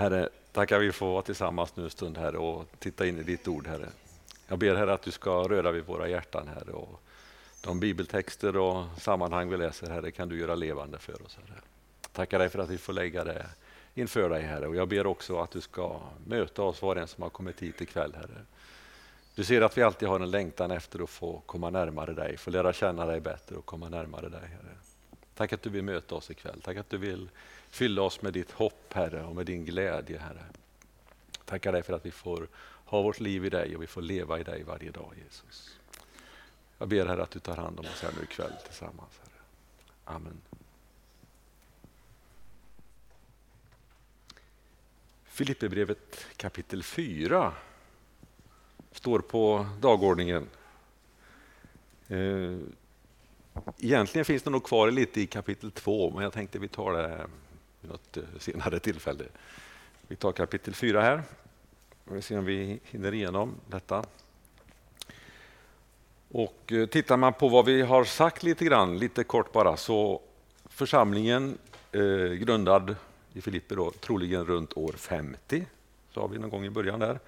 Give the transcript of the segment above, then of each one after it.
Herre, tackar vi får vara tillsammans nu en stund Herre och titta in i ditt ord, Herre. Jag ber Herre att du ska röra vid våra hjärtan, Herre. Och de bibeltexter och sammanhang vi läser, Herre, kan du göra levande för oss, Herre. Tackar dig för att vi får lägga det inför dig, Herre. Och jag ber också att du ska möta oss, var och en som har kommit hit ikväll, Herre. Du ser att vi alltid har en längtan efter att få komma närmare dig, få lära känna dig bättre och komma närmare dig, Herre. Tack att du vill möta oss ikväll. Tack att du vill fylla oss med ditt hopp, Herre, och med din glädje, Herre. Tackar dig för att vi får ha vårt liv i dig och vi får leva i dig varje dag, Jesus. Jag ber Herre att du tar hand om oss här nu ikväll tillsammans. Herre. Amen. Filipperbrevet kapitel 4 står på dagordningen. Eh, egentligen finns det nog kvar lite i kapitel 2, men jag tänkte vi tar det vid något eh, senare tillfälle. Vi tar kapitel 4 här. Vi ser om vi hinner igenom detta. Och eh, tittar man på vad vi har sagt lite grann, lite kort bara, så församlingen eh, grundad i Filippi då, troligen runt år 50, sa vi någon gång i början där.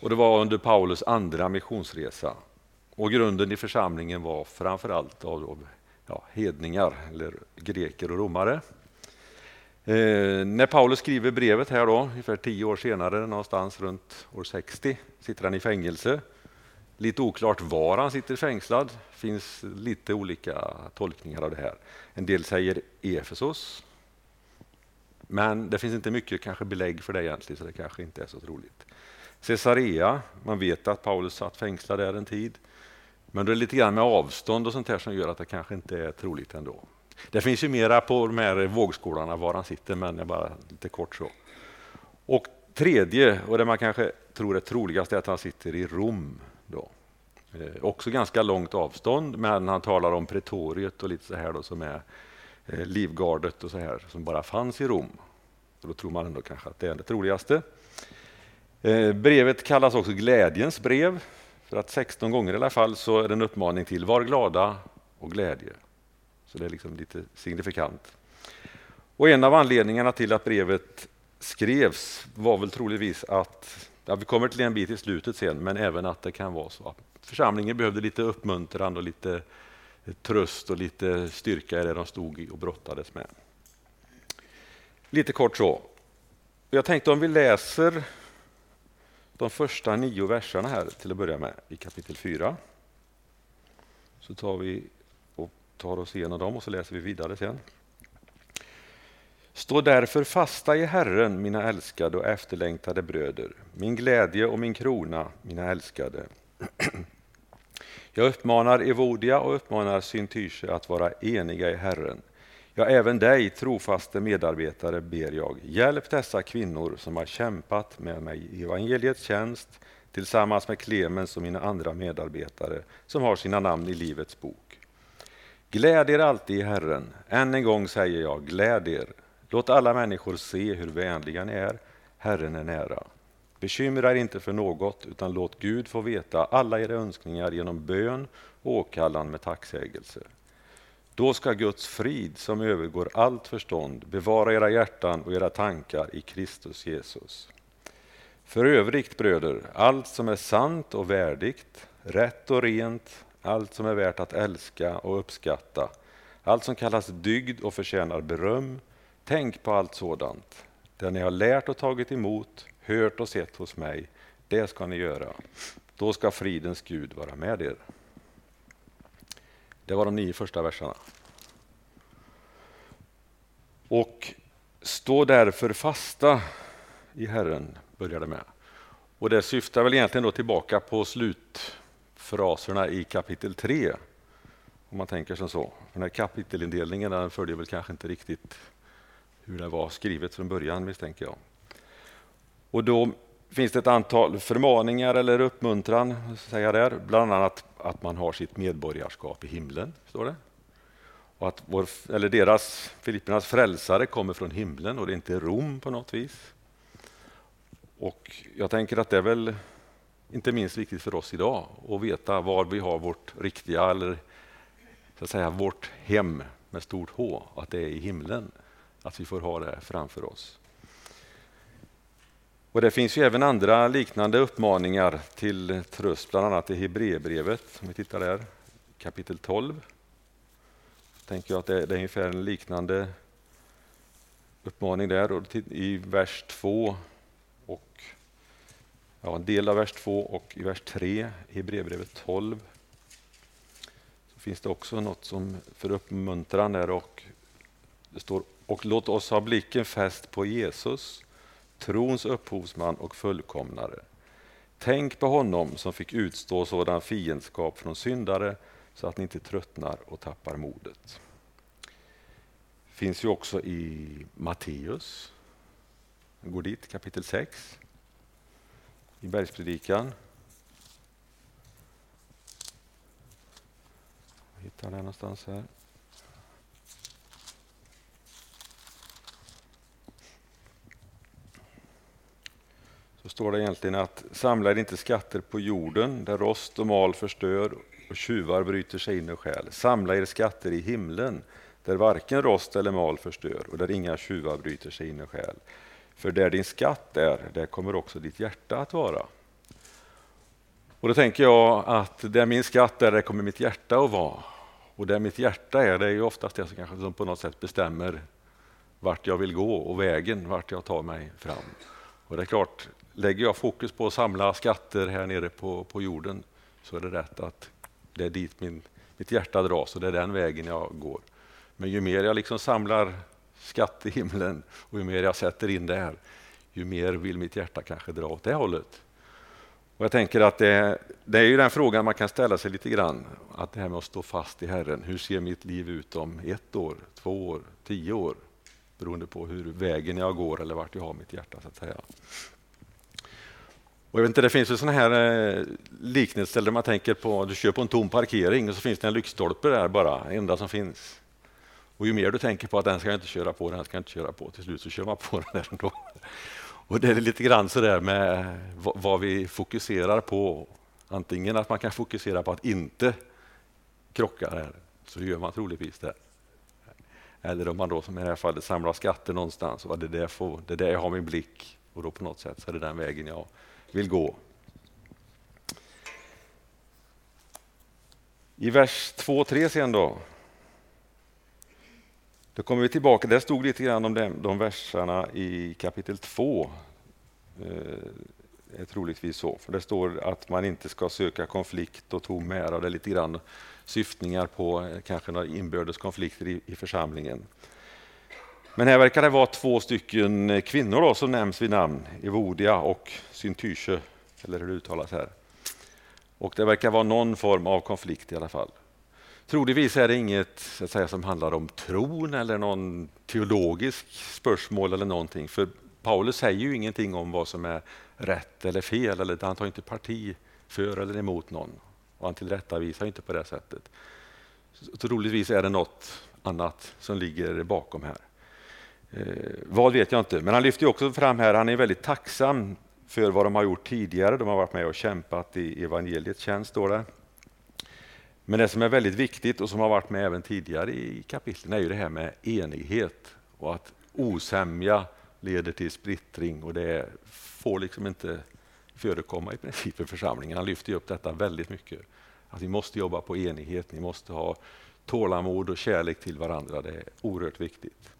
Och det var under Paulus andra missionsresa. Och grunden i församlingen var framförallt av, av ja, hedningar, eller greker och romare. Eh, när Paulus skriver brevet här då, ungefär tio år senare, någonstans runt år 60, sitter han i fängelse. Lite oklart var han sitter fängslad. Det finns lite olika tolkningar av det här. En del säger Efesos. Men det finns inte mycket kanske belägg för det egentligen, så det kanske inte är så troligt. Caesarea, man vet att Paulus satt fängslad där en tid. Men det är lite grann med avstånd och sånt här som gör att det kanske inte är troligt ändå. Det finns ju mera på de här vågskålarna var han sitter, men jag bara lite kort så. Och tredje, och det man kanske tror är troligast, är att han sitter i Rom. Då. Eh, också ganska långt avstånd, men han talar om pretoriet och lite så här då, som är eh, livgardet och så här som bara fanns i Rom. Och då tror man ändå kanske att det är det troligaste. Eh, brevet kallas också glädjens brev, för att 16 gånger i alla fall så är det en uppmaning till var glada och glädje. Så det är liksom lite signifikant. Och en av anledningarna till att brevet skrevs var väl troligtvis att, ja, vi kommer till en bit i slutet sen, men även att det kan vara så att församlingen behövde lite uppmuntran och lite tröst och lite styrka i det de stod och brottades med. Lite kort så. Jag tänkte om vi läser de första nio verserna här till att börja med i kapitel 4. Så tar vi tar oss igenom dem och så läser vi vidare sen. Stå därför fasta i Herren, mina älskade och efterlängtade bröder, min glädje och min krona, mina älskade. Jag uppmanar Evodia och uppmanar Syntyche att vara eniga i Herren. Ja, även dig, trofaste medarbetare, ber jag, hjälp dessa kvinnor som har kämpat med mig i evangeliets tjänst tillsammans med Klemens och mina andra medarbetare som har sina namn i Livets bok. Gläd er alltid i Herren. Än en gång säger jag, gläd er. Låt alla människor se hur vänliga ni är. Herren är nära. Bekymra er inte för något, utan låt Gud få veta alla era önskningar genom bön och åkallan med tacksägelse. Då ska Guds frid, som övergår allt förstånd, bevara era hjärtan och era tankar i Kristus Jesus. För övrigt, bröder, allt som är sant och värdigt, rätt och rent, allt som är värt att älska och uppskatta, allt som kallas dygd och förtjänar beröm, tänk på allt sådant. Det ni har lärt och tagit emot, hört och sett hos mig, det ska ni göra. Då ska fridens Gud vara med er. Det var de nio första verserna. Och stå därför fasta i Herren, börjar det med. Och det syftar väl egentligen då tillbaka på fraserna i kapitel 3. Om man tänker som så. Den här kapitelindelningen den följer väl kanske inte riktigt hur det var skrivet från början misstänker jag. Och då finns det ett antal förmaningar eller uppmuntran, säga där. bland annat att man har sitt medborgarskap i himlen, står det. Och att vår, eller deras, Filippernas frälsare kommer från himlen och det är inte Rom på något vis. Och jag tänker att det är väl inte minst viktigt för oss idag att veta var vi har vårt riktiga, eller så att säga vårt hem med stort H, att det är i himlen. Att vi får ha det framför oss. Och Det finns ju även andra liknande uppmaningar till tröst, bland annat i Hebreerbrevet. Om vi tittar där, kapitel 12. tänker jag att det är ungefär en liknande uppmaning där. Och I vers 2 och ja, en del av vers 2 och i vers 3 i Hebreerbrevet 12 så finns det också något som för uppmuntran där och det står och låt oss ha blicken fäst på Jesus, trons upphovsman och fullkomnare. Tänk på honom som fick utstå sådan fiendskap från syndare så att ni inte tröttnar och tappar modet. finns ju också i Matteus. Går dit, kapitel 6. I bergspredikan. Jag hittar den någonstans här. så står det egentligen att samla er inte skatter på jorden där rost och mal förstör och tjuvar bryter sig in och stjäl. Samla er skatter i himlen där varken rost eller mal förstör och där inga tjuvar bryter sig in och stjäl. För där din skatt är, där kommer också ditt hjärta att vara. Och då tänker jag att där min skatt är, där kommer mitt hjärta att vara. Och där mitt hjärta är, det är ju oftast det som kanske som på något sätt bestämmer vart jag vill gå och vägen vart jag tar mig fram. Och det är klart, lägger jag fokus på att samla skatter här nere på, på jorden så är det rätt att det är dit min, mitt hjärta dras och det är den vägen jag går. Men ju mer jag liksom samlar skatt i himlen och ju mer jag sätter in där, ju mer vill mitt hjärta kanske dra åt det hållet. Och jag tänker att det, det är ju den frågan man kan ställa sig lite grann. Att det här med att stå fast i Herren. Hur ser mitt liv ut om ett år, två år, tio år? Beroende på hur vägen jag går eller vart jag har mitt hjärta. så att säga. Och jag vet inte, det finns ju sådana här eh, liknelser där man tänker på du kör på en tom parkering och så finns det en lyktstolpe där bara, enda som finns. Och ju mer du tänker på att den ska jag inte köra på, den ska jag inte köra på, till slut så kör man på den där ändå. Och det är lite grann så där med vad vi fokuserar på. Antingen att man kan fokusera på att inte krocka där, så gör man troligtvis det. Eller om man då som i det här fallet samlar skatter någonstans, och det, där får, det är där jag har min blick och då på något sätt så är det den vägen jag vill gå. I vers 2-3 sen då. Då kommer vi tillbaka, där stod lite grann om de, de verserna i kapitel 2. Eh, är troligtvis så, för det står att man inte ska söka konflikt och tom ära. Det är lite grann syftningar på eh, kanske några inbördes konflikter i, i församlingen. Men här verkar det vara två stycken eh, kvinnor då, som nämns vid namn, Evodia och Syntyche, eller hur det uttalas här. Och det verkar vara någon form av konflikt i alla fall. Troligtvis är det inget så att säga, som handlar om tron eller någon teologisk spörsmål eller någonting. För Paulus säger ju ingenting om vad som är rätt eller fel. Eller, han tar inte parti för eller emot någon. Och han tillrättavisar inte på det sättet. Så troligtvis är det något annat som ligger bakom här. Eh, vad vet jag inte, men han lyfter också fram här, han är väldigt tacksam för vad de har gjort tidigare. De har varit med och kämpat i evangeliets tjänst, står det. Men det som är väldigt viktigt och som har varit med även tidigare i kapitlen är ju det här med enighet och att osämja leder till splittring och det får liksom inte förekomma i princip i församlingen. Han lyfter upp detta väldigt mycket. Att vi måste jobba på enighet, ni måste ha tålamod och kärlek till varandra. Det är oerhört viktigt.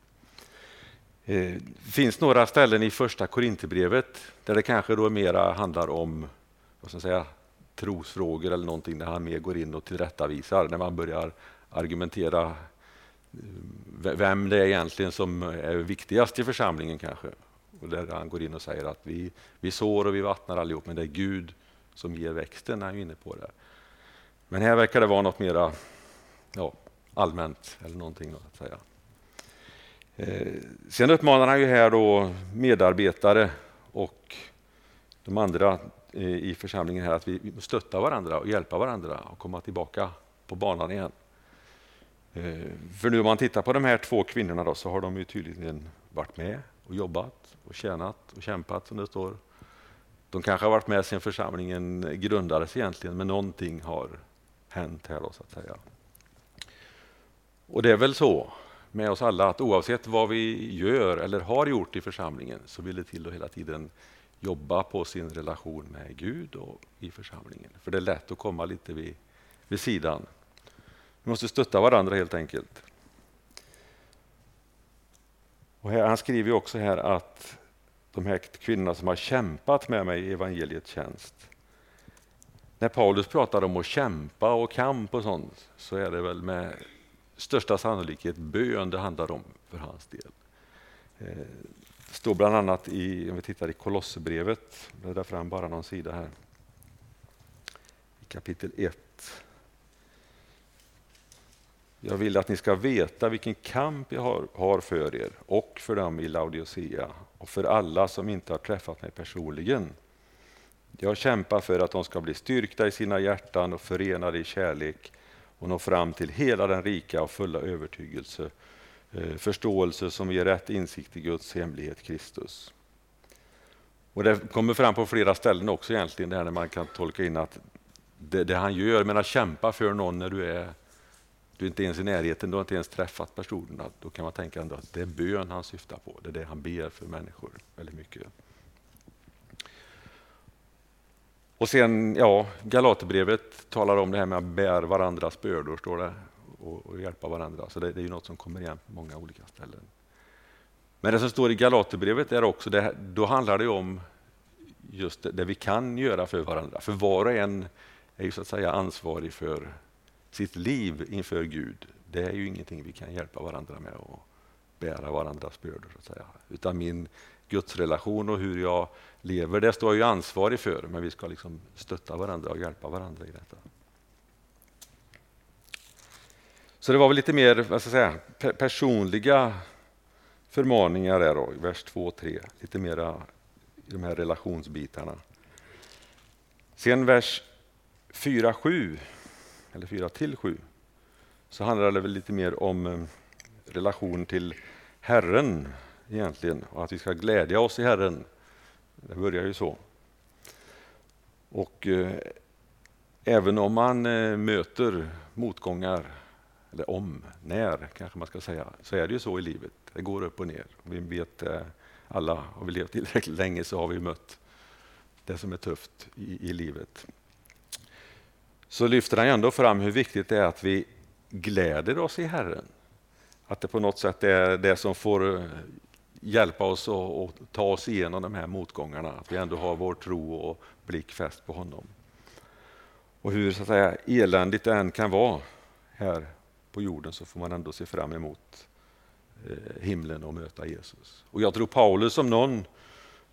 Det finns några ställen i första Korinthierbrevet där det kanske då mera handlar om vad ska jag säga, trosfrågor eller någonting där han mer går in och tillrättavisar när man börjar argumentera eh, vem det är egentligen som är viktigast i församlingen kanske. Och där han går in och säger att vi, vi sår och vi vattnar allihop, men det är Gud som ger växten, är inne på det. Men här verkar det vara något mera ja, allmänt eller någonting att säga. Eh, sen uppmanar han ju här då medarbetare och de andra Eh, i församlingen här att vi stöttar varandra och hjälpa varandra och komma tillbaka på banan igen. Eh, för nu om man tittar på de här två kvinnorna då, så har de ju tydligen varit med och jobbat och tjänat och kämpat som det står. De kanske har varit med sedan församlingen grundades egentligen, men någonting har hänt här då, så att säga. Och det är väl så med oss alla att oavsett vad vi gör eller har gjort i församlingen så vill det till att hela tiden jobba på sin relation med Gud och i församlingen. För det är lätt att komma lite vid, vid sidan. Vi måste stötta varandra helt enkelt. Och här, han skriver också här att de här kvinnorna som har kämpat med mig i evangeliets tjänst. När Paulus pratar om att kämpa och kamp och sånt så är det väl med största sannolikhet bön det handlar om för hans del. Eh, det står bland annat i, om vi tittar i Kolosserbrevet, bläddrar fram bara någon sida här. I kapitel 1. Jag vill att ni ska veta vilken kamp jag har, har för er och för dem i Laodicea och för alla som inte har träffat mig personligen. Jag kämpar för att de ska bli styrkta i sina hjärtan och förenade i kärlek och nå fram till hela den rika och fulla övertygelse, Eh, förståelse som ger rätt insikt i Guds hemlighet Kristus. Och Det kommer fram på flera ställen också egentligen, det här när man kan tolka in att det, det han gör, men att kämpa för någon när du är du är inte ens i närheten, du har inte ens träffat personerna. Då kan man tänka ändå att det är bön han syftar på. Det är det han ber för människor väldigt mycket. Och sen, ja, Galaterbrevet talar om det här med att bära varandras bördor, står det, och, och hjälpa varandra. Så det, det är ju något som kommer igen på många olika ställen. Men det som står i Galaterbrevet är också, det, då handlar det om just det, det, vi kan göra för varandra. För var och en är ju så att säga ansvarig för sitt liv inför Gud. Det är ju ingenting vi kan hjälpa varandra med och bära varandras bördor. Så att säga. Utan min gudsrelation och hur jag lever, det står jag ju ansvarig för. Men vi ska liksom stötta varandra och hjälpa varandra i detta. Så det var väl lite mer vad ska jag säga, personliga förmaningar där då, i vers 2 och 3. Lite mera i de här relationsbitarna. Sen vers 4-7, eller 4 till 7, så handlar det väl lite mer om eh, relation till Herren egentligen och att vi ska glädja oss i Herren. Det börjar ju så. Och eh, även om man eh, möter motgångar, eller om, när kanske man ska säga, så är det ju så i livet. Det går upp och ner. Vi vet eh, alla, har vi levt tillräckligt länge så har vi mött det som är tufft i, i livet. Så lyfter han ändå fram hur viktigt det är att vi gläder oss i Herren. Att det på något sätt är det som får eh, hjälpa oss att ta oss igenom de här motgångarna. Att vi ändå har vår tro och blick fäst på honom. Och hur så att säga, eländigt det än kan vara här på jorden så får man ändå se fram emot eh, himlen och möta Jesus. Och jag tror Paulus som någon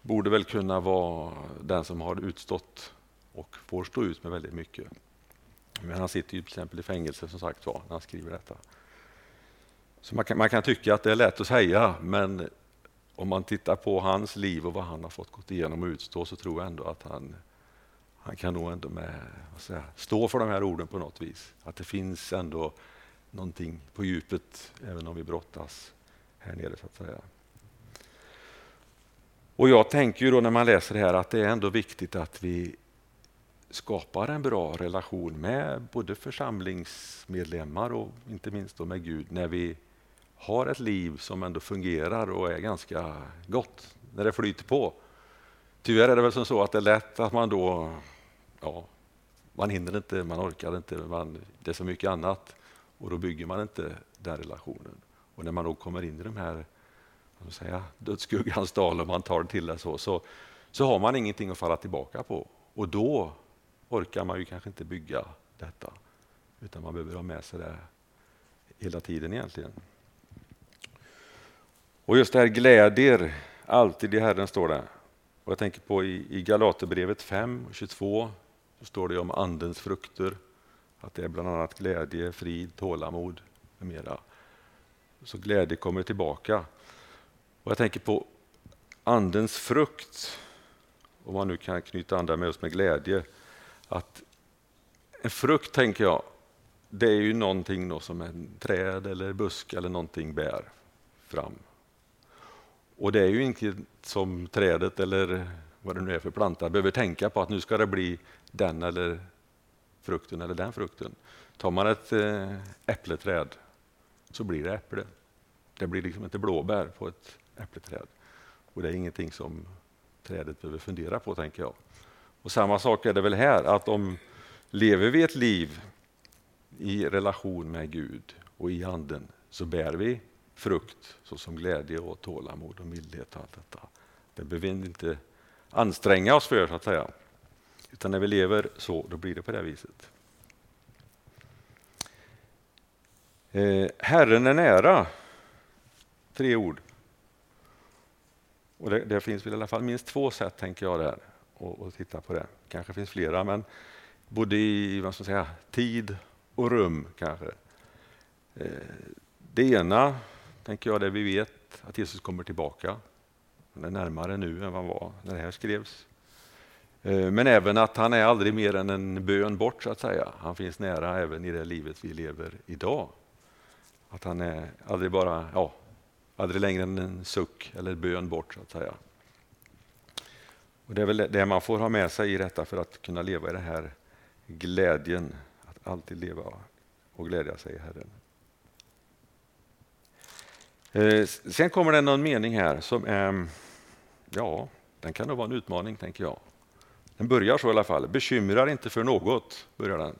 borde väl kunna vara den som har utstått och får stå ut med väldigt mycket. Men han sitter ju till exempel i fängelse som sagt var när han skriver detta. Så man kan, man kan tycka att det är lätt att säga, men om man tittar på hans liv och vad han har fått gå igenom och utstå så tror jag ändå att han, han kan nog ändå med, säga, stå för de här orden på något vis. Att det finns ändå någonting på djupet även om vi brottas här nere så att säga. Och jag tänker ju då när man läser det här att det är ändå viktigt att vi skapar en bra relation med både församlingsmedlemmar och inte minst då med Gud när vi har ett liv som ändå fungerar och är ganska gott, när det flyter på. Tyvärr är det väl som så att det är lätt att man då, ja, man hinner inte, man orkar inte, man, det är så mycket annat och då bygger man inte den relationen. Och när man då kommer in i de här säga, dödsskuggans dal om man tar det till det så, så, så har man ingenting att falla tillbaka på. Och då orkar man ju kanske inte bygga detta, utan man behöver ha med sig det hela tiden egentligen. Och just det här glädjer alltid i Herren, står det. Och jag tänker på i, i Galaterbrevet 5 22 så står det om Andens frukter. Att det är bland annat glädje, frid, tålamod med mera. Så glädje kommer tillbaka. Och jag tänker på Andens frukt, om man nu kan knyta andra med oss med glädje. Att en frukt, tänker jag, det är ju någonting som en träd eller busk eller någonting bär fram. Och det är ju inte som trädet eller vad det nu är för planta behöver tänka på att nu ska det bli den eller frukten eller den frukten. Tar man ett eh, äppleträd så blir det äpple. Det blir liksom inte blåbär på ett äppleträd. Och det är ingenting som trädet behöver fundera på, tänker jag. Och samma sak är det väl här, att om lever vi ett liv i relation med Gud och i anden så bär vi frukt såsom glädje och tålamod och mildhet och allt detta. Det behöver vi inte anstränga oss för så att säga. Utan när vi lever så, då blir det på det viset. Eh, Herren är nära. Tre ord. Och det, det, finns väl i alla fall minst två sätt, tänker jag, där att titta på det. kanske finns flera, men både i vad ska säga, tid och rum kanske. Eh, det ena, tänker jag, det vi vet att Jesus kommer tillbaka. Han är närmare nu än vad han var när det här skrevs. Eh, men även att han är aldrig mer än en bön bort, så att säga. Han finns nära även i det livet vi lever idag. Att han är aldrig bara, ja, aldrig längre än en suck eller bön bort, så att säga. Och Det är väl det man får ha med sig i detta för att kunna leva i den här glädjen, att alltid leva och glädja sig i Herren. Eh, sen kommer det någon mening här som är, ja, den kan nog vara en utmaning, tänker jag. Den börjar så i alla fall. Bekymrar inte för något, börjar den.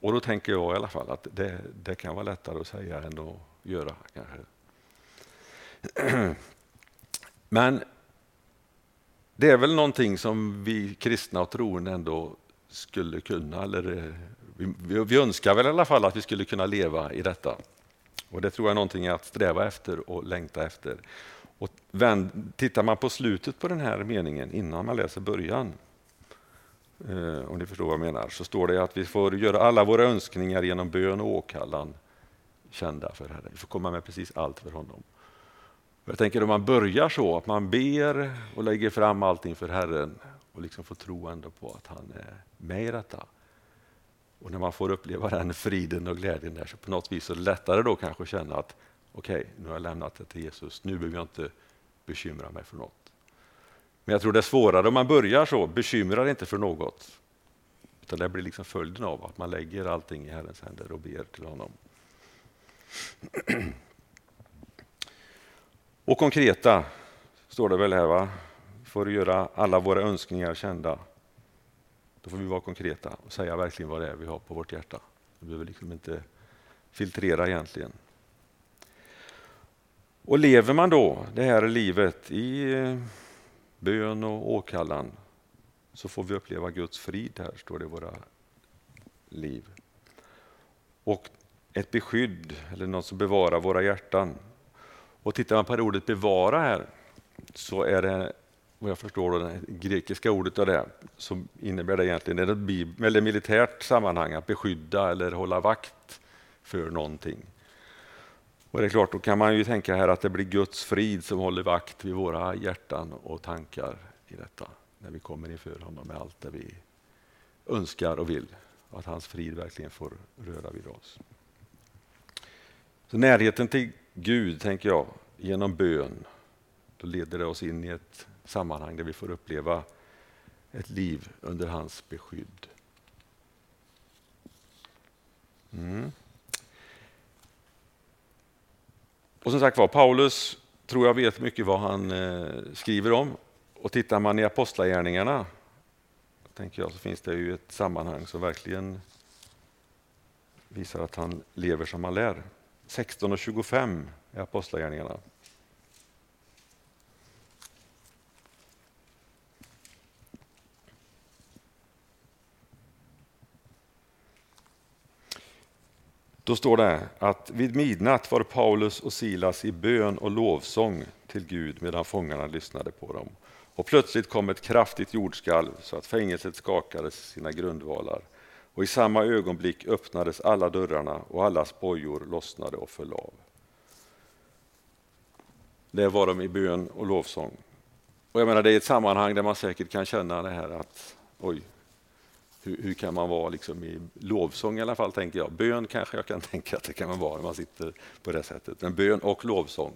Och då tänker jag i alla fall att det, det kan vara lättare att säga än att göra kanske. Men det är väl någonting som vi kristna och troende ändå skulle kunna, eller eh, vi, vi, vi önskar väl i alla fall att vi skulle kunna leva i detta. Och Det tror jag är någonting att sträva efter och längta efter. Och vänd, tittar man på slutet på den här meningen innan man läser början, eh, om ni förstår vad jag menar, så står det att vi får göra alla våra önskningar genom bön och åkallan kända för Herren. Vi får komma med precis allt för honom. Jag tänker om man börjar så, att man ber och lägger fram allting för Herren och liksom får tro ändå på att han är med i detta. Och när man får uppleva den friden och glädjen där så på något vis så är det lättare då kanske att känna att okej, okay, nu har jag lämnat det till Jesus, nu behöver jag inte bekymra mig för något. Men jag tror det är svårare om man börjar så, bekymrar inte för något. Utan det blir liksom följden av att man lägger allting i Herrens händer och ber till honom. Och konkreta, står det väl här, va? får göra alla våra önskningar kända. Då får vi vara konkreta och säga verkligen vad det är vi har på vårt hjärta. Vi behöver liksom inte filtrera egentligen. Och lever man då det här livet i eh, bön och åkallan så får vi uppleva Guds frid här, står det i våra liv. Och ett beskydd, eller något som bevarar våra hjärtan. Och tittar man på ordet bevara här så är det vad jag förstår då, det grekiska ordet av det, så innebär det egentligen ett militärt sammanhang, att beskydda eller hålla vakt för någonting. Och det är klart, då kan man ju tänka här att det blir Guds frid som håller vakt vid våra hjärtan och tankar i detta, när vi kommer inför honom med allt det vi önskar och vill. Och att hans frid verkligen får röra vid oss. Så närheten till Gud, tänker jag, genom bön, då leder det oss in i ett sammanhang där vi får uppleva ett liv under hans beskydd. Mm. Och som sagt var, Paulus tror jag vet mycket vad han eh, skriver om. Och tittar man i Apostlagärningarna tänker jag, så finns det ju ett sammanhang som verkligen visar att han lever som han lär. 16 och 25 i Apostlagärningarna. Då står det att vid midnatt var Paulus och Silas i bön och lovsång till Gud medan fångarna lyssnade på dem. Och plötsligt kom ett kraftigt jordskalv så att fängelset skakades sina grundvalar. Och i samma ögonblick öppnades alla dörrarna och alla spojor lossnade och föll av. Där var de i bön och lovsång. Och jag menar, det är ett sammanhang där man säkert kan känna det här att oj, hur, hur, kan man vara liksom i lovsång i alla fall, tänker jag. Bön kanske jag kan tänka att det kan man vara när man sitter på det sättet. Men bön och lovsång.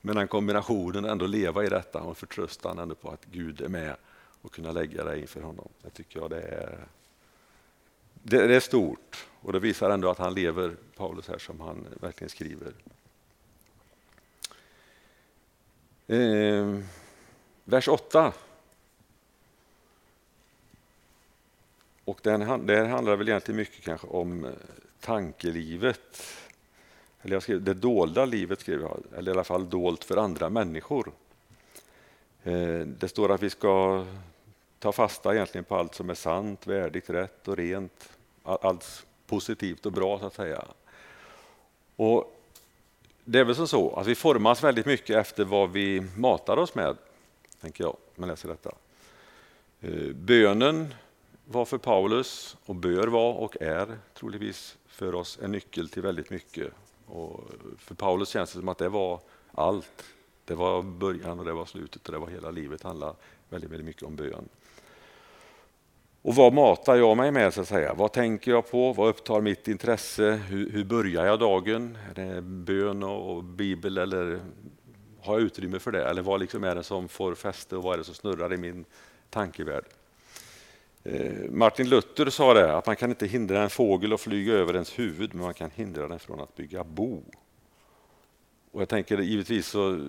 Men den kombinationen, ändå leva i detta och förtröstan ändå på att Gud är med och kunna lägga det inför honom. Det tycker jag det är, det, det är stort och det visar ändå att han lever, Paulus här, som han verkligen skriver. Eh, Vers 8. Och den, det handlar väl egentligen mycket kanske om eh, tankelivet. Eller jag skrev, det dolda livet, skrev jag, eller i alla fall dolt för andra människor. Eh, det står att vi ska ta fasta egentligen på allt som är sant, värdigt, rätt och rent. Allt positivt och bra så att säga. Och det är väl som så att vi formas väldigt mycket efter vad vi matar oss med, tänker jag, när jag läser detta. Eh, bönen var för Paulus och bör vara och är troligtvis för oss en nyckel till väldigt mycket. Och för Paulus känns det som att det var allt. Det var början och det var slutet och det var hela livet. Det handlar väldigt, väldigt mycket om bön. Och vad matar jag mig med så att säga? Vad tänker jag på? Vad upptar mitt intresse? Hur, hur börjar jag dagen? Är det bön och bibel eller har jag utrymme för det? Eller vad liksom är det som får fäste och vad är det som snurrar i min tankevärld? Eh, Martin Luther sa det, att man kan inte hindra en fågel att flyga över ens huvud, men man kan hindra den från att bygga bo. Och jag tänker givetvis så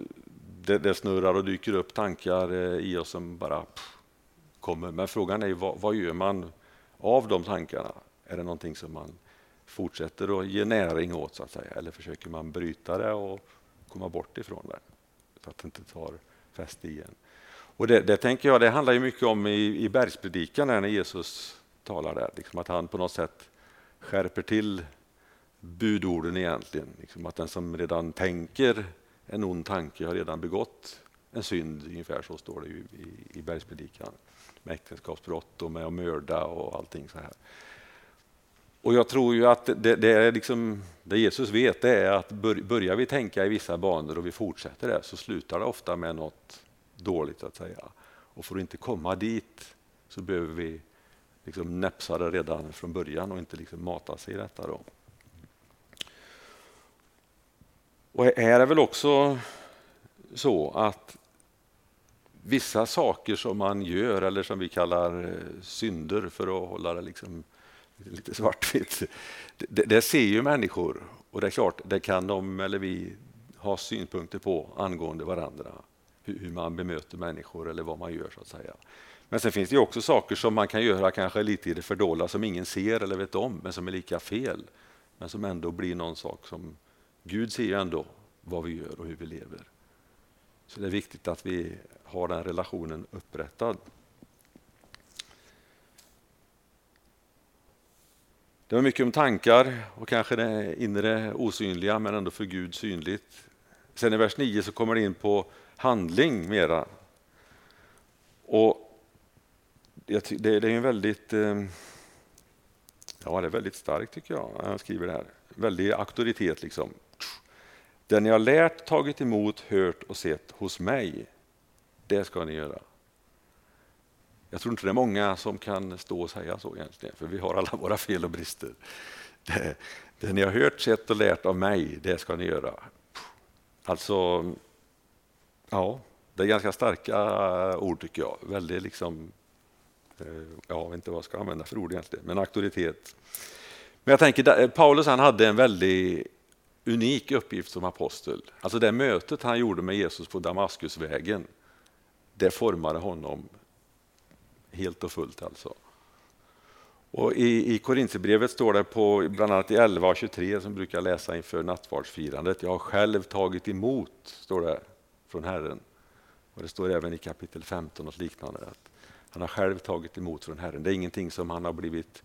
det, det snurrar och dyker upp tankar eh, i oss som bara pff, kommer. Men frågan är vad, vad gör man av de tankarna? Är det någonting som man fortsätter att ge näring åt så att säga? Eller försöker man bryta det och komma bort ifrån det? Så att det inte tar fäste igen. Och det, det, tänker jag, det handlar ju mycket om i, i bergspredikan när Jesus talar där, liksom att han på något sätt skärper till budorden egentligen. Liksom att den som redan tänker en ond tanke har redan begått en synd, ungefär så står det ju i, i bergspredikan. Med äktenskapsbrott och med att mörda och allting så här. Och jag tror ju att det, det, är liksom, det Jesus vet det är att börjar vi tänka i vissa banor och vi fortsätter det så slutar det ofta med något dåligt att säga. Och för att inte komma dit så behöver vi liksom näpsa det redan från början och inte liksom mata sig i detta. Då. Och här är det väl också så att vissa saker som man gör eller som vi kallar eh, synder för att hålla det liksom lite svartvitt. Det, det ser ju människor och det är klart, det kan de eller vi ha synpunkter på angående varandra hur man bemöter människor eller vad man gör så att säga. Men sen finns det också saker som man kan göra kanske lite i det fördolda som ingen ser eller vet om, men som är lika fel. Men som ändå blir någon sak som Gud ser ju ändå vad vi gör och hur vi lever. Så det är viktigt att vi har den relationen upprättad. Det var mycket om tankar och kanske det inre osynliga men ändå för Gud synligt. Sen i vers 9 så kommer det in på handling mera. Och det är en väldigt, eh, ja, det är väldigt starkt tycker jag, han skriver det här. Väldig auktoritet liksom. Det ni har lärt, tagit emot, hört och sett hos mig, det ska ni göra. Jag tror inte det är många som kan stå och säga så egentligen, för vi har alla våra fel och brister. Det, det ni har hört, sett och lärt av mig, det ska ni göra. Alltså, Ja, det är ganska starka eh, ord tycker jag. Väldigt liksom, eh, jag vet inte vad jag ska använda för ord egentligen, men auktoritet. Men jag tänker, eh, Paulus han hade en väldigt unik uppgift som apostel. Alltså det mötet han gjorde med Jesus på Damaskusvägen, det formade honom helt och fullt alltså. Och I, i Korintierbrevet står det på bland annat i 11 och 23 som brukar läsa inför nattvardsfirandet. Jag har själv tagit emot, står det från Herren. Och Det står även i kapitel 15 och liknande att han har själv tagit emot från Herren. Det är ingenting som han har blivit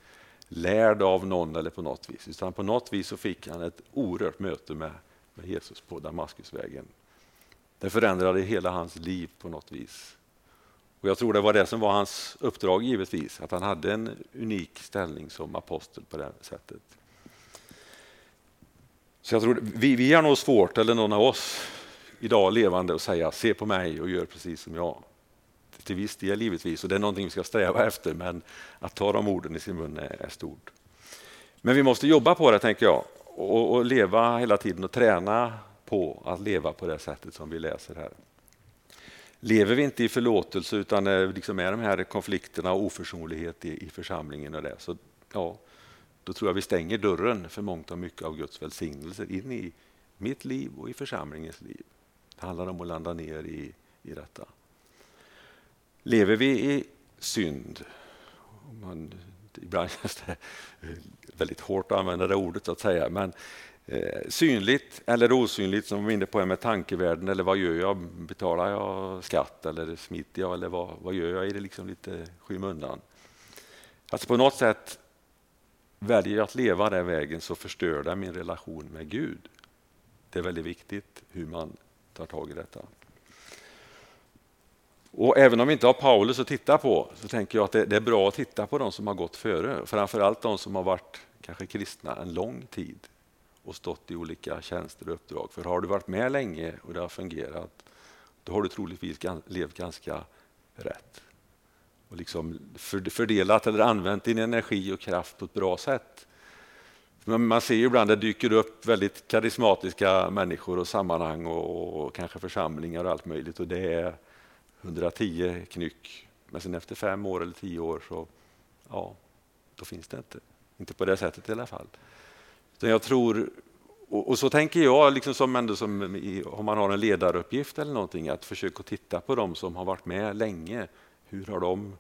lärd av någon eller på något vis, utan på något vis så fick han ett oerhört möte med, med Jesus på Damaskusvägen. Det förändrade hela hans liv på något vis. Och Jag tror det var det som var hans uppdrag givetvis, att han hade en unik ställning som apostel på det sättet. Så jag tror vi, vi har nog svårt, eller någon av oss, idag levande att säga se på mig och gör precis som jag. Till viss del givetvis, och det är någonting vi ska sträva efter, men att ta de orden i sin mun är, är stort. Men vi måste jobba på det, tänker jag, och, och, leva hela tiden och träna på att leva på det sättet som vi läser här. Lever vi inte i förlåtelse utan liksom är de här konflikterna och oförsonlighet i, i församlingen och det, så ja, då tror jag vi stänger dörren för mångt och mycket av Guds välsignelser in i mitt liv och i församlingens liv. Det handlar om att landa ner i, i detta. Lever vi i synd, man, ibland känns det väldigt hårt att använda det ordet så att säga, men eh, Eh, synligt eller osynligt som vi var inne på med tankevärlden eller vad gör jag? Betalar jag skatt eller smiter jag eller vad, vad gör jag? Är det liksom lite skymundan? Alltså på något sätt väljer jag att leva den vägen så förstör det min relation med Gud. Det är väldigt viktigt hur man tar tag i detta. Och även om vi inte har Paulus att titta på så tänker jag att det, är bra att titta på de som har gått före. Framförallt de som har varit kanske kristna en lång tid och stått i olika tjänster och uppdrag. För har du varit med länge och det har fungerat, då har du troligtvis levt ganska rätt. Och liksom fördelat eller använt din energi och kraft på ett bra sätt. Man ser ju ibland att det dyker upp väldigt karismatiska människor och sammanhang och, och kanske församlingar och allt möjligt. Och det är 110 knyck. Men sen efter fem år eller tio år så ja, då finns det inte. Inte på det sättet i alla fall. Utan jag tror, och, och så tänker jag, liksom som ändå som om man har en ledaruppgift eller någonting, att försöka titta på dem som har varit med länge. Hur har de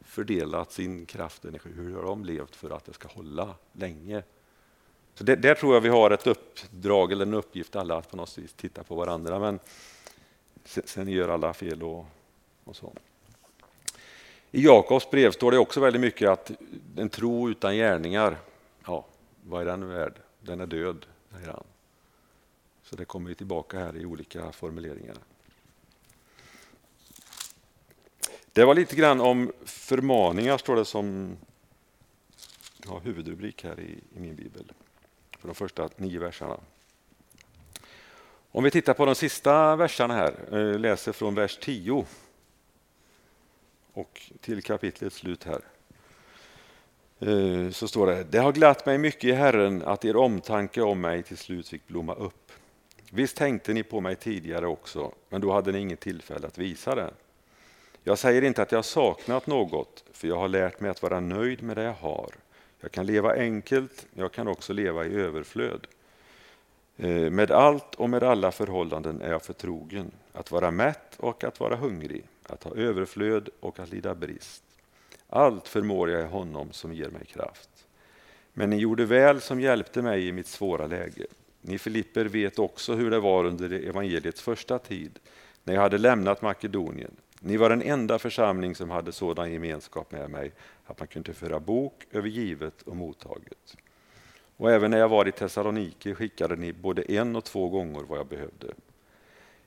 fördelat sin kraft och energi? Hur har de levt för att det ska hålla länge? Så det, där tror jag vi har ett uppdrag eller en uppgift alla att på något vis titta på varandra. Men sen gör alla fel och, och så. I Jakobs brev står det också väldigt mycket att en tro utan gärningar, ja, vad är den värd? Den är död, säger han. Så det kommer vi tillbaka här i olika formuleringar. Det var lite grann om förmaningar, står det som ja, huvudrubrik här i, i min bibel. För de första nio verserna. Om vi tittar på de sista verserna här, eh, läser från vers 10 och till kapitlets slut här. Eh, så står det, det har glatt mig mycket i Herren att er omtanke om mig till slut fick blomma upp. Visst tänkte ni på mig tidigare också, men då hade ni inget tillfälle att visa det. Jag säger inte att jag saknat något, för jag har lärt mig att vara nöjd med det jag har. Jag kan leva enkelt, jag kan också leva i överflöd. Eh, med allt och med alla förhållanden är jag förtrogen, att vara mätt och att vara hungrig, att ha överflöd och att lida brist. Allt förmår jag i honom som ger mig kraft. Men ni gjorde väl som hjälpte mig i mitt svåra läge. Ni Filipper vet också hur det var under evangeliets första tid, när jag hade lämnat Makedonien. Ni var den enda församling som hade sådan gemenskap med mig att man kunde föra bok över givet och mottaget. Och även när jag var i Thessaloniki skickade ni både en och två gånger vad jag behövde.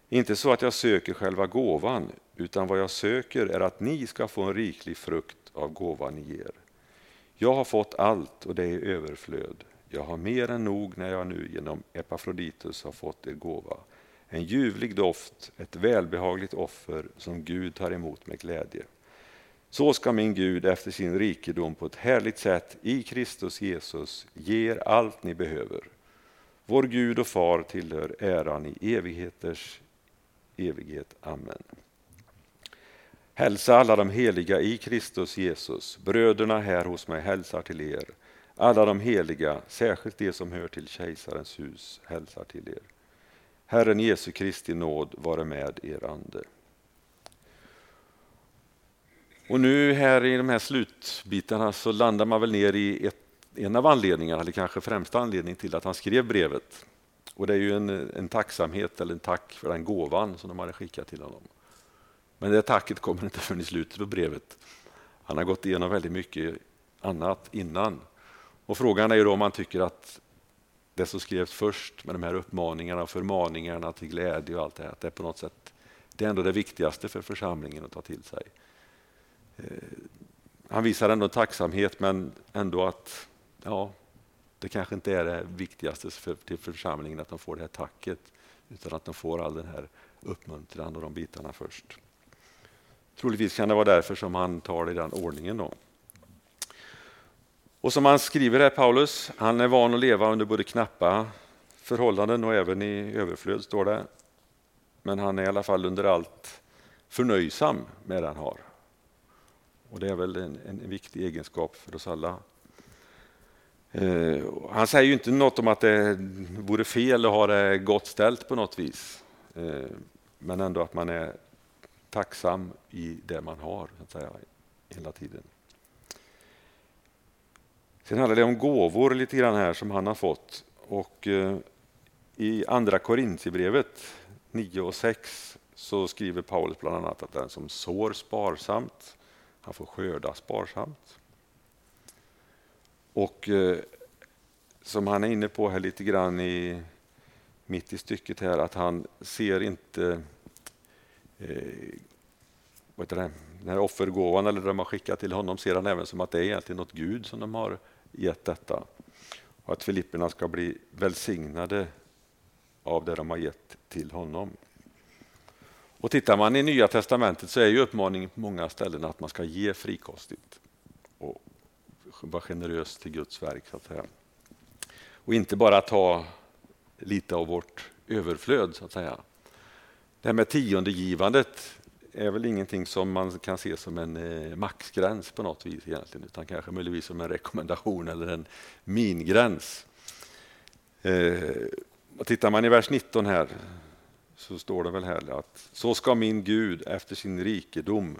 Inte så att jag söker själva gåvan, utan vad jag söker är att ni ska få en riklig frukt av gåvan ni ger. Jag har fått allt och det är överflöd. Jag har mer än nog när jag nu genom Epafroditus har fått er gåva. En ljuvlig doft, ett välbehagligt offer som Gud tar emot med glädje. Så ska min Gud efter sin rikedom på ett härligt sätt i Kristus Jesus ge er allt ni behöver. Vår Gud och Far tillhör äran i evigheters evighet. Amen. Hälsa alla de heliga i Kristus Jesus. Bröderna här hos mig hälsar till er. Alla de heliga, särskilt de som hör till kejsarens hus, hälsar till er. Herren Jesu Kristi nåd vare med er ande. Och nu här i de här slutbitarna så landar man väl ner i ett, en av anledningarna, eller kanske främsta anledningen till att han skrev brevet. Och det är ju en, en tacksamhet eller en tack för den gåvan som de hade skickat till honom. Men det tacket kommer inte förrän i slutet på brevet. Han har gått igenom väldigt mycket annat innan. Och frågan är ju då om han tycker att det som skrevs först med de här uppmaningarna och förmaningarna till glädje och allt det här, att det är på något sätt det är ändå det viktigaste för församlingen att ta till sig. Eh, han visar ändå tacksamhet men ändå att ja, det kanske inte är det viktigaste för, till församlingen att de får det här tacket utan att de får all den här uppmuntran och de bitarna först. Troligtvis kan det vara därför som han tar det i den ordningen. Då. Och som han skriver här, Paulus, han är van att leva under både knappa förhållanden och även i överflöd, står det. Men han är i alla fall under allt förnöjsam med det han har. Och det är väl en, en viktig egenskap för oss alla. Eh, han säger ju inte något om att det vore fel att ha det gott ställt på något vis. Eh, men ändå att man är tacksam i det man har, så att säga, hela tiden. Sen handlar det om gåvor lite grann här som han har fått. Och eh, I andra Korintierbrevet 9 och 6 så skriver Paulus bland annat att den som sår sparsamt, han får skörda sparsamt. Och eh, som han är inne på här lite grann i, mitt i stycket här, att han ser inte Eh, vad heter det, den här offergåvan eller det de har skickat till honom ser han även som att det är egentligen något Gud som de har gett detta. Och att Filipperna ska bli välsignade av det de har gett till honom. Och Tittar man i Nya Testamentet så är ju uppmaningen på många ställen att man ska ge frikostigt och vara generös till Guds verk. Så att säga. Och inte bara ta lite av vårt överflöd så att säga. Det här med tiondegivandet är väl ingenting som man kan se som en eh, maxgräns på något vis egentligen, utan kanske möjligtvis som en rekommendation eller en mingräns. Eh, tittar man i vers 19 här så står det väl här att så ska min Gud efter sin rikedom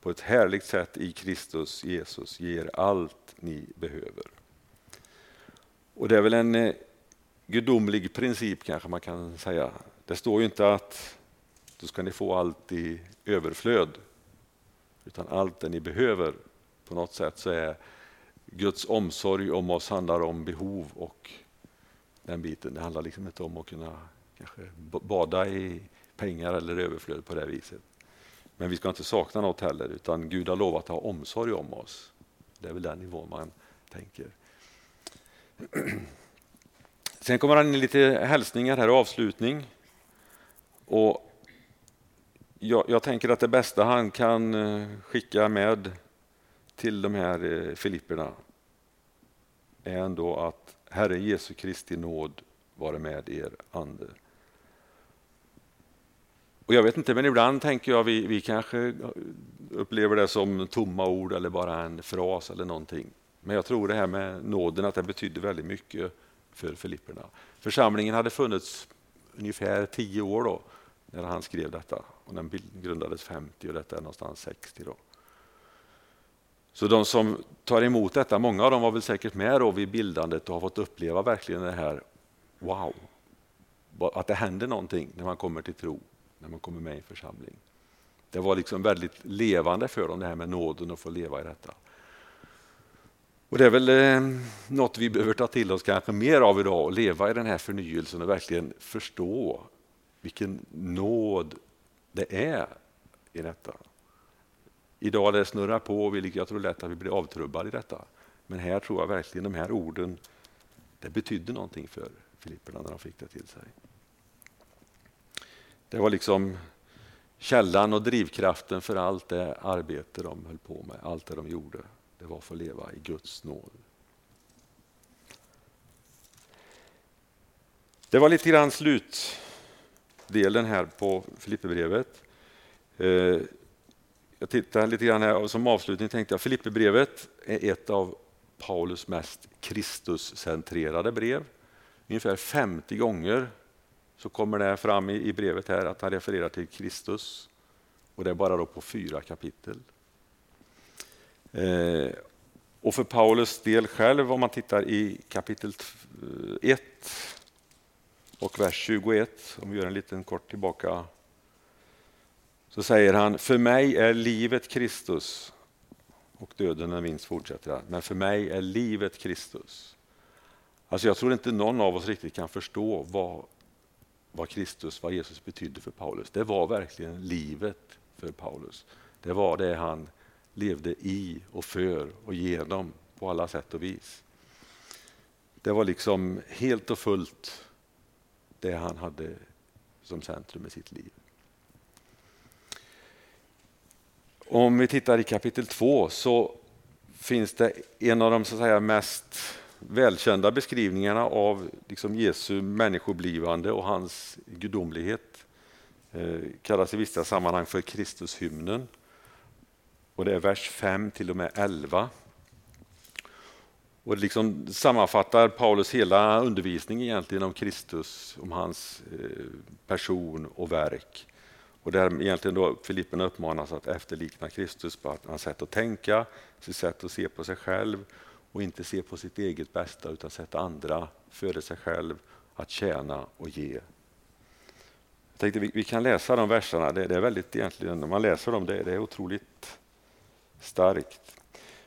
på ett härligt sätt i Kristus Jesus ge er allt ni behöver. Och det är väl en eh, gudomlig princip kanske man kan säga. Det står ju inte att så ska ni få allt i överflöd, utan allt det ni behöver. På något sätt så är Guds omsorg om oss handlar om behov och den biten. Det handlar liksom inte om att kunna kanske bada i pengar eller överflöd på det viset. Men vi ska inte sakna något heller, utan Gud har lovat att ha omsorg om oss. Det är väl den nivån man tänker. Sen kommer han in lite hälsningar här, avslutning. Och jag, jag, tänker att det bästa han kan eh, skicka med till de här eh, Filipperna är ändå att Herre Jesu Kristi nåd vare med er ande. Och jag vet inte, men ibland tänker jag vi, vi kanske upplever det som tomma ord eller bara en fras eller någonting. Men jag tror det här med nåden, att det betydde väldigt mycket för Filipperna. Församlingen hade funnits ungefär tio år då, när han skrev detta. Och den grundades 50 och detta är någonstans 60. Då. Så de som tar emot detta, många av dem var väl säkert med då vid bildandet och har fått uppleva verkligen det här, wow, att det händer någonting när man kommer till tro, när man kommer med i en församling. Det var liksom väldigt levande för dem det här med nåden att få leva i detta. Och Det är väl eh, något vi behöver ta till oss kanske mer av idag och leva i den här förnyelsen och verkligen förstå vilken nåd det är i detta. Idag det snurrar på och jag tror lätt att vi blir avtrubbade i detta. Men här tror jag verkligen de här orden, det betydde någonting för Filipperna när de fick det till sig. Det var liksom källan och drivkraften för allt det arbete de höll på med, allt det de gjorde. Det var för att leva i Guds nåd. Det var lite grann slut delen här på Filipperbrevet. Eh, jag tittar lite grann här och som avslutning tänkte jag Filipperbrevet är ett av Paulus mest Kristuscentrerade brev. Ungefär 50 gånger så kommer det fram i brevet här att han refererar till Kristus och det är bara då på fyra kapitel. Eh, och för Paulus del själv, om man tittar i kapitel 1 eh, och vers 21, om vi gör en liten kort tillbaka, så säger han, för mig är livet Kristus och döden är minst, fortsätter han, men för mig är livet Kristus. Alltså jag tror inte någon av oss riktigt kan förstå vad, vad Kristus, vad Jesus betydde för Paulus. Det var verkligen livet för Paulus. Det var det han levde i och för och genom på alla sätt och vis. Det var liksom helt och fullt det han hade som centrum i sitt liv. Om vi tittar i kapitel 2 så finns det en av de så att säga, mest välkända beskrivningarna av liksom Jesu människoblivande och hans gudomlighet. Eh, kallas i vissa sammanhang för Kristushymnen. Och det är vers 5 till och med 11. Och det liksom sammanfattar Paulus hela undervisning egentligen om Kristus, om hans eh, person och verk. Och där egentligen då Filipperna uppmanas att efterlikna Kristus på hans sätt att tänka, sitt sätt att se på sig själv och inte se på sitt eget bästa utan sätta andra före sig själv, att tjäna och ge. Jag tänkte vi, vi kan läsa de verserna, det, det, är väldigt egentligen, när man läser dem, det, det är otroligt starkt.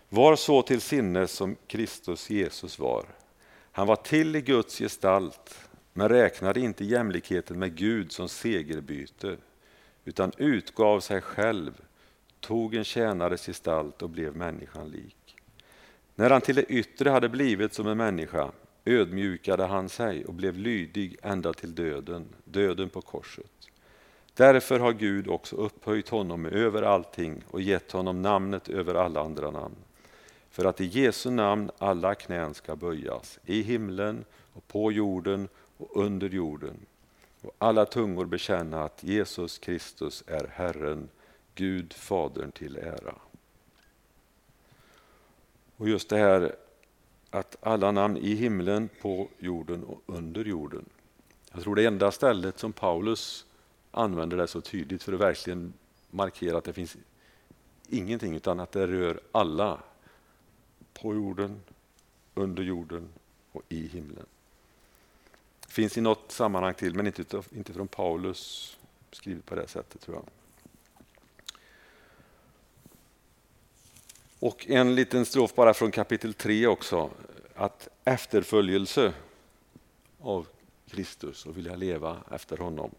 Var så till sinnes som Kristus Jesus var. Han var till i Guds gestalt, men räknade inte jämlikheten med Gud som segerbyte, utan utgav sig själv, tog en tjänares gestalt och blev människan lik. När han till det yttre hade blivit som en människa ödmjukade han sig och blev lydig ända till döden, döden på korset. Därför har Gud också upphöjt honom över allting och gett honom namnet över alla andra namn. För att i Jesu namn alla knän ska böjas, i himlen och på jorden och under jorden. Och alla tungor bekänna att Jesus Kristus är Herren, Gud Fadern till ära. Och just det här att alla namn i himlen, på jorden och under jorden. Jag tror det enda stället som Paulus använder det så tydligt för att verkligen markera att det finns ingenting utan att det rör alla. På jorden, under jorden och i himlen. Det finns i något sammanhang till men inte, inte från Paulus skrivet på det sättet tror jag. Och en liten strof bara från kapitel 3 också. Att efterföljelse av Kristus och vilja leva efter honom.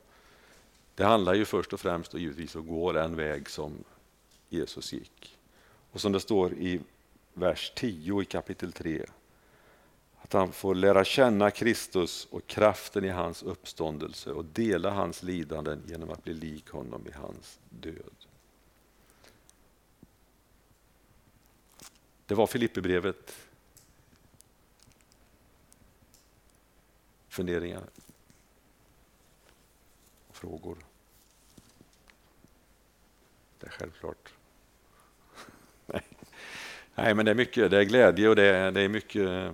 Det handlar ju först och främst och givetvis att gå den väg som Jesus gick. Och som det står i vers 10 i kapitel 3. Att han får lära känna Kristus och kraften i hans uppståndelse och dela hans lidanden genom att bli lik honom i hans död. Det var Filipperbrevet. Funderingar? Frågor? Det är självklart. Nej. Nej, men det är mycket. Det är glädje och det är, det är mycket eh,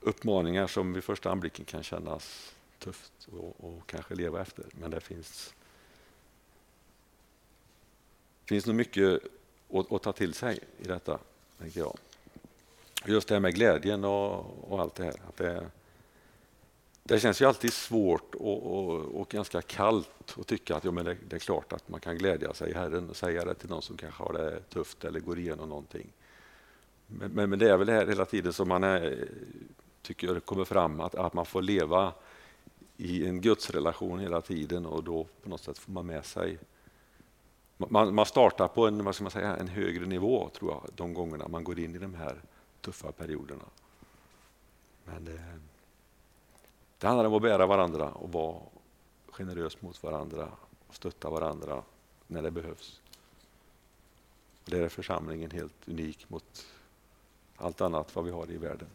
uppmaningar som vid första anblicken kan kännas tufft och, och kanske leva efter. Men det finns, finns nog mycket att, att ta till sig i detta, tänker jag. Just det här med glädjen och, och allt det här. Att det, det känns ju alltid svårt och, och, och ganska kallt att tycka att ja, men det, det, är klart att man kan glädja sig i Herren och säga det till någon som kanske har det tufft eller går igenom någonting. Men, men, men det är väl det här hela tiden som man är, tycker kommer fram, att, att man får leva i en gudsrelation hela tiden och då på något sätt får man med sig man, man startar på en, vad ska man säga, en högre nivå tror jag, de gångerna man går in i de här tuffa perioderna. Men det, det handlar om att bära varandra och vara generös mot varandra och stötta varandra när det behövs. Där är församlingen helt unik mot allt annat vad vi har i världen.